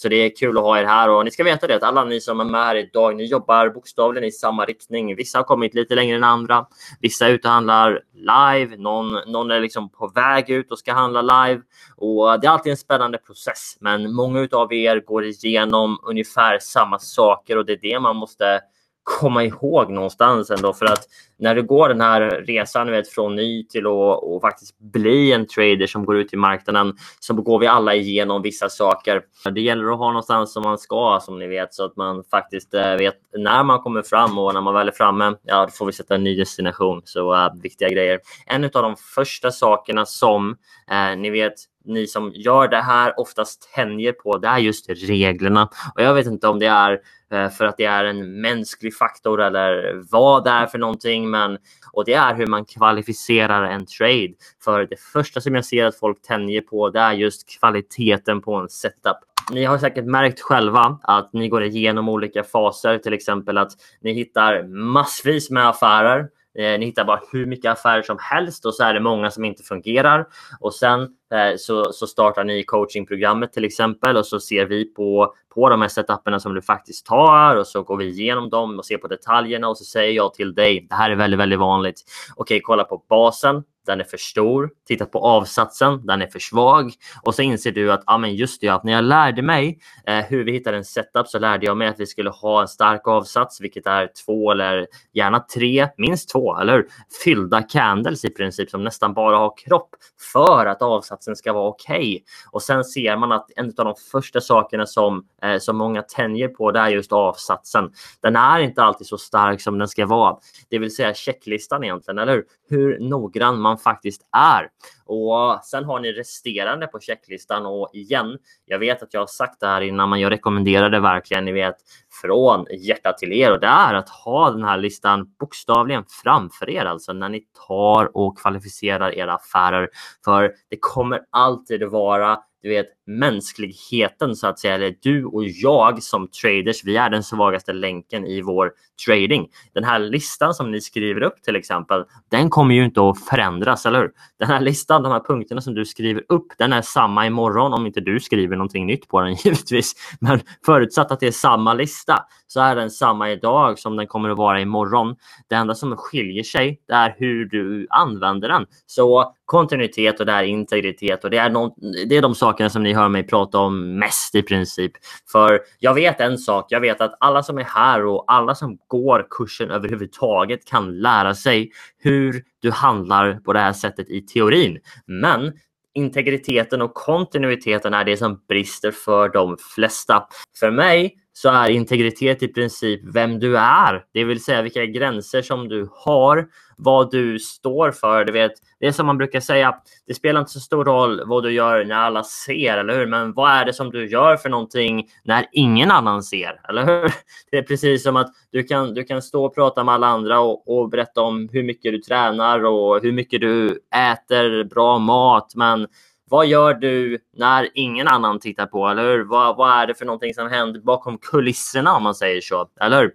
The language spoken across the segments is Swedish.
Så det är kul att ha er här och ni ska veta det att alla ni som är med här idag, ni jobbar bokstavligen i samma riktning. Vissa har kommit lite längre än andra. Vissa är ute och handlar live. Någon, någon är liksom på väg ut och ska handla live och det är alltid en spännande process. Men många av er går igenom ungefär samma saker och det är det man måste komma ihåg någonstans ändå för att när du går den här resan vet, från ny till att och faktiskt bli en trader som går ut i marknaden så går vi alla igenom vissa saker. Det gäller att ha någonstans som man ska som ni vet så att man faktiskt eh, vet när man kommer fram och när man väl är framme, ja då får vi sätta en ny destination. Så äh, viktiga grejer. En av de första sakerna som äh, ni vet ni som gör det här oftast tänjer på, det är just reglerna. Och jag vet inte om det är eh, för att det är en mänsklig faktor eller vad det är för någonting. Men, och det är hur man kvalificerar en trade. För det första som jag ser att folk tänjer på, det är just kvaliteten på en setup. Ni har säkert märkt själva att ni går igenom olika faser, till exempel att ni hittar massvis med affärer Eh, ni hittar bara hur mycket affärer som helst och så är det många som inte fungerar. Och sen eh, så, så startar ni coachingprogrammet till exempel och så ser vi på, på de här setuperna som du faktiskt tar och så går vi igenom dem och ser på detaljerna och så säger jag till dig, det här är väldigt, väldigt vanligt. Okej, kolla på basen den är för stor. tittat på avsatsen, den är för svag. Och så inser du att, ja men just det, att när jag lärde mig eh, hur vi hittar en setup så lärde jag mig att vi skulle ha en stark avsats, vilket är två eller gärna tre, minst två, eller fyllda candles i princip som nästan bara har kropp för att avsatsen ska vara okej. Okay. Och sen ser man att en av de första sakerna som, eh, som många tänjer på, det är just avsatsen. Den är inte alltid så stark som den ska vara, det vill säga checklistan egentligen, eller hur? Hur noggrann man faktiskt är. Och sen har ni resterande på checklistan och igen, jag vet att jag har sagt det här innan, men jag rekommenderar det verkligen, ni vet, från hjärtat till er och det är att ha den här listan bokstavligen framför er, alltså när ni tar och kvalificerar era affärer. För det kommer alltid vara du vet, mänskligheten så att säga, eller du och jag som traders, vi är den svagaste länken i vår trading. Den här listan som ni skriver upp till exempel, den kommer ju inte att förändras, eller hur? Den här listan, de här punkterna som du skriver upp, den är samma imorgon om inte du skriver någonting nytt på den givetvis. Men förutsatt att det är samma lista så är den samma idag som den kommer att vara imorgon. Det enda som skiljer sig det är hur du använder den. Så kontinuitet och det är integritet och det är, någon, det är de sakerna som ni hör mig prata om mest i princip. För jag vet en sak, jag vet att alla som är här och alla som går kursen överhuvudtaget kan lära sig hur du handlar på det här sättet i teorin. Men integriteten och kontinuiteten är det som brister för de flesta. För mig så är integritet i princip vem du är, det vill säga vilka gränser som du har, vad du står för. Du vet, det är som man brukar säga, det spelar inte så stor roll vad du gör när alla ser, eller hur? Men vad är det som du gör för någonting när ingen annan ser, eller hur? Det är precis som att du kan, du kan stå och prata med alla andra och, och berätta om hur mycket du tränar och hur mycket du äter bra mat, men vad gör du när ingen annan tittar på? Eller hur? Vad, vad är det för någonting som händer bakom kulisserna om man säger så? Eller hur?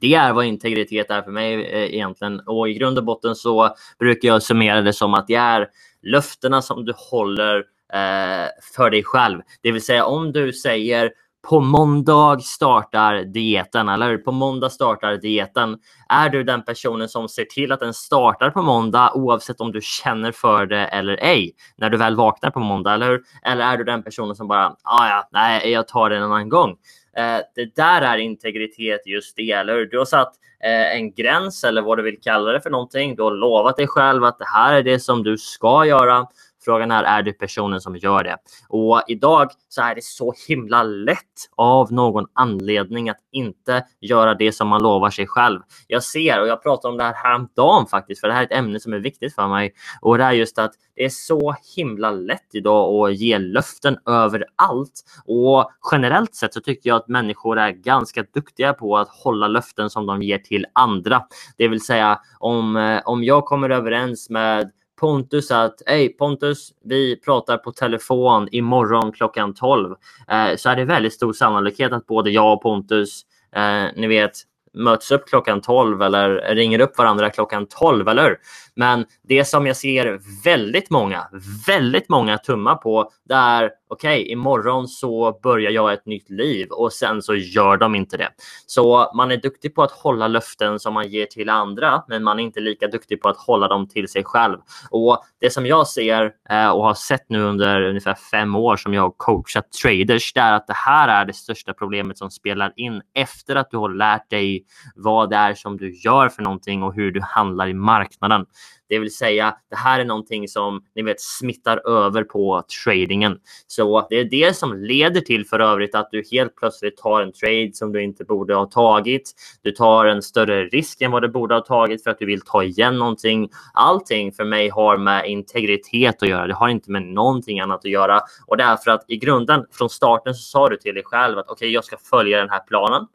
Det är vad integritet är för mig eh, egentligen. Och i grund och botten så brukar jag summera det som att det är löftena som du håller eh, för dig själv. Det vill säga om du säger på måndag startar dieten, eller På måndag startar dieten. Är du den personen som ser till att den startar på måndag oavsett om du känner för det eller ej när du väl vaknar på måndag, eller hur? Eller är du den personen som bara, ah, ja, nej, jag tar det en annan gång. Eh, det där är integritet just det, eller hur? Du har satt eh, en gräns eller vad du vill kalla det för någonting. Du har lovat dig själv att det här är det som du ska göra Frågan är, är du personen som gör det? Och idag så är det så himla lätt av någon anledning att inte göra det som man lovar sig själv. Jag ser, och jag pratade om det här häromdagen faktiskt, för det här är ett ämne som är viktigt för mig. Och det är just att det är så himla lätt idag att ge löften överallt. Och generellt sett så tycker jag att människor är ganska duktiga på att hålla löften som de ger till andra. Det vill säga om, eh, om jag kommer överens med Pontus att hej Pontus, vi pratar på telefon imorgon klockan 12. Eh, så är det väldigt stor sannolikhet att både jag och Pontus, eh, ni vet, möts upp klockan 12 eller ringer upp varandra klockan 12, eller Men det som jag ser väldigt många, väldigt många tummar på, det är okej, okay, imorgon så börjar jag ett nytt liv och sen så gör de inte det. Så man är duktig på att hålla löften som man ger till andra, men man är inte lika duktig på att hålla dem till sig själv. Och det som jag ser eh, och har sett nu under ungefär fem år som jag har coachat traders, det är att det här är det största problemet som spelar in efter att du har lärt dig vad det är som du gör för någonting och hur du handlar i marknaden. Det vill säga, det här är någonting som ni vet smittar över på tradingen. Så det är det som leder till för övrigt att du helt plötsligt tar en trade som du inte borde ha tagit. Du tar en större risk än vad du borde ha tagit för att du vill ta igen någonting. Allting för mig har med integritet att göra. Det har inte med någonting annat att göra och det är för att i grunden från starten så sa du till dig själv att okej, okay, jag ska följa den här planen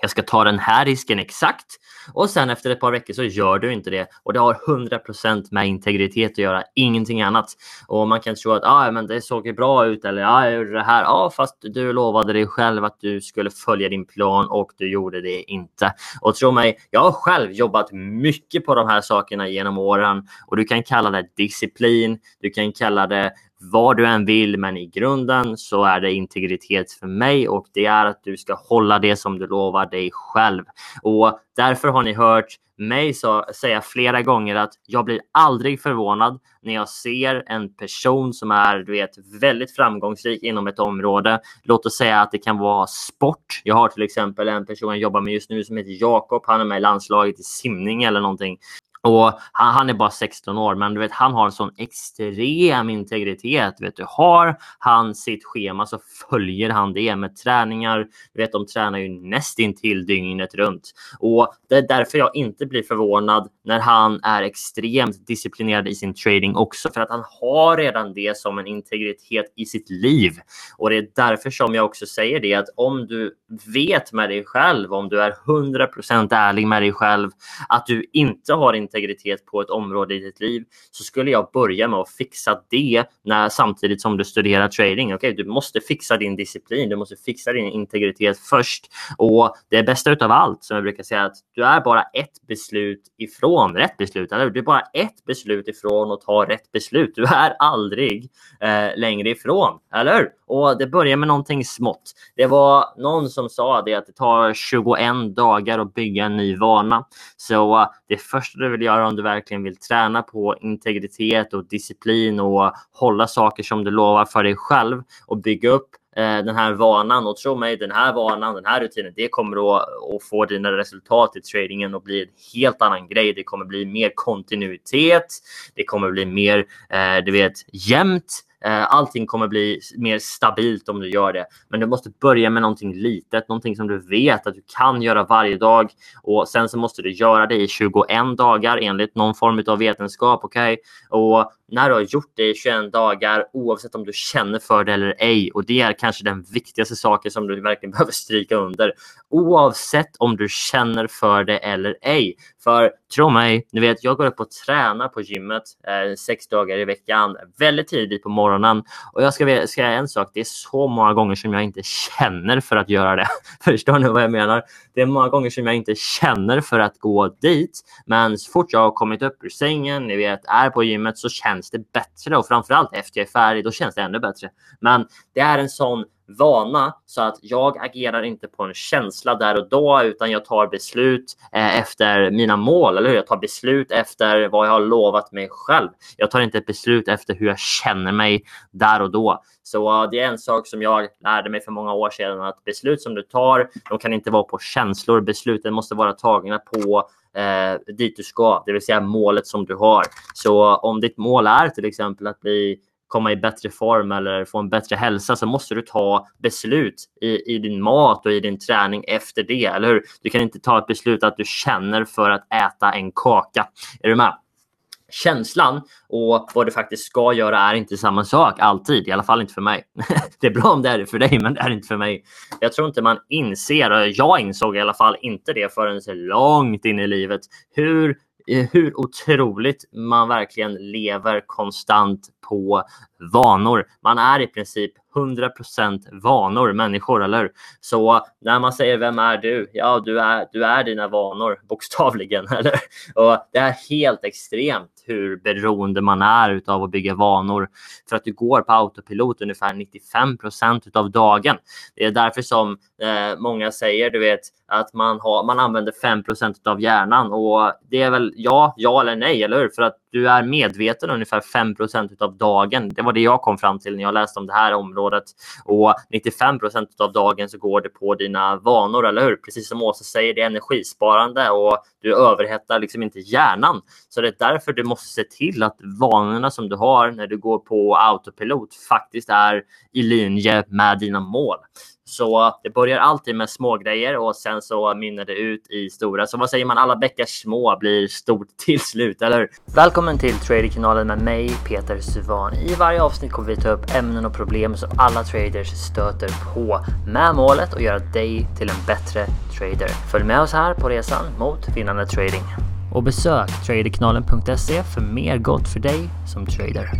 jag ska ta den här risken exakt och sen efter ett par veckor så gör du inte det och det har 100% med integritet att göra, ingenting annat. Och man kan tro att ah, men det såg ju bra ut eller ah, jag gjorde det här. Ja, ah, fast du lovade dig själv att du skulle följa din plan och du gjorde det inte. Och tro mig, jag har själv jobbat mycket på de här sakerna genom åren och du kan kalla det disciplin. Du kan kalla det vad du än vill, men i grunden så är det integritet för mig och det är att du ska hålla det som du lovar dig själv. Och därför har ni hört mig så, säga flera gånger att jag blir aldrig förvånad när jag ser en person som är du vet, väldigt framgångsrik inom ett område. Låt oss säga att det kan vara sport. Jag har till exempel en person jag jobbar med just nu som heter Jakob. Han är med i landslaget i simning eller någonting. Och han, han, är bara 16 år, men du vet, han har en sån extrem integritet. Vet du, har han sitt schema så följer han det med träningar. Du vet, de tränar ju nästintill dygnet runt. Och det är därför jag inte blir förvånad när han är extremt disciplinerad i sin trading också, för att han har redan det som en integritet i sitt liv. Och det är därför som jag också säger det att om du vet med dig själv, om du är 100% ärlig med dig själv, att du inte har integritet på ett område i ditt liv så skulle jag börja med att fixa det när, samtidigt som du studerar trading. Okay, du måste fixa din disciplin, du måste fixa din integritet först. Och det bästa utav allt som jag brukar säga att du är bara ett beslut ifrån rätt beslut. Eller? Du är bara ett beslut ifrån att ta rätt beslut. Du är aldrig eh, längre ifrån, eller Och det börjar med någonting smått. Det var någon som sa det att det tar 21 dagar att bygga en ny vana. Så uh, det första du vill vill göra om du verkligen vill träna på integritet och disciplin och hålla saker som du lovar för dig själv och bygga upp eh, den här vanan och tro mig, den här vanan, den här rutinen, det kommer att, att få dina resultat i tradingen och bli en helt annan grej. Det kommer bli mer kontinuitet. Det kommer bli mer, eh, du vet, jämnt. Eh, allting kommer bli mer stabilt om du gör det. Men du måste börja med någonting litet, någonting som du vet att du kan göra varje dag och sen så måste du göra det i 21 dagar enligt någon form av vetenskap. Okay? och när du har gjort det i 21 dagar oavsett om du känner för det eller ej. Och det är kanske den viktigaste saken som du verkligen behöver stryka under. Oavsett om du känner för det eller ej. För tro mig, ni vet, jag går upp och tränar på gymmet eh, sex dagar i veckan, väldigt tidigt på morgonen. Och jag ska säga en sak, det är så många gånger som jag inte känner för att göra det. Förstår ni vad jag menar? Det är många gånger som jag inte känner för att gå dit. Men så fort jag har kommit upp ur sängen, ni vet, är på gymmet så känns det bättre och framförallt efter jag är färdig, då känns det ännu bättre. Men det är en sån vana så att jag agerar inte på en känsla där och då utan jag tar beslut eh, efter mina mål, eller hur? Jag tar beslut efter vad jag har lovat mig själv. Jag tar inte ett beslut efter hur jag känner mig där och då. Så uh, det är en sak som jag lärde mig för många år sedan att beslut som du tar, de kan inte vara på känslor. Besluten måste vara tagna på eh, dit du ska, det vill säga målet som du har. Så eh, om ditt mål är till exempel att bli komma i bättre form eller få en bättre hälsa så måste du ta beslut i, i din mat och i din träning efter det, eller hur? Du kan inte ta ett beslut att du känner för att äta en kaka. Är du med? känslan och vad du faktiskt ska göra är inte samma sak alltid, i alla fall inte för mig. det är bra om det är det för dig, men det är inte för mig. Jag tror inte man inser, jag insåg i alla fall inte det förrän långt in i livet, hur Eh, hur otroligt man verkligen lever konstant på vanor. Man är i princip 100% vanor människor, eller Så när man säger vem är du? Ja, du är, du är dina vanor bokstavligen, eller? Och det är helt extremt hur beroende man är av att bygga vanor för att du går på autopilot ungefär 95% av dagen. Det är därför som eh, många säger, du vet, att man, har, man använder 5% av hjärnan och det är väl ja, ja eller nej, eller hur? För att du är medveten ungefär 5% av dagen. Det var det jag kom fram till när jag läste om det här området. Och 95% av dagen så går det på dina vanor, eller hur? Precis som Åsa säger, det är energisparande och du överhettar liksom inte hjärnan. Så det är därför du måste se till att vanorna som du har när du går på autopilot faktiskt är i linje med dina mål. Så det börjar alltid med små grejer och sen så mynnar det ut i stora. Så vad säger man? Alla bäckar små blir stort till slut, eller hur? Välkommen till Traderkanalen med mig, Peter Suvan. I varje avsnitt kommer vi ta upp ämnen och problem som alla traders stöter på med målet att göra dig till en bättre trader. Följ med oss här på resan mot vinnande trading. Och besök traderkanalen.se för mer gott för dig som trader.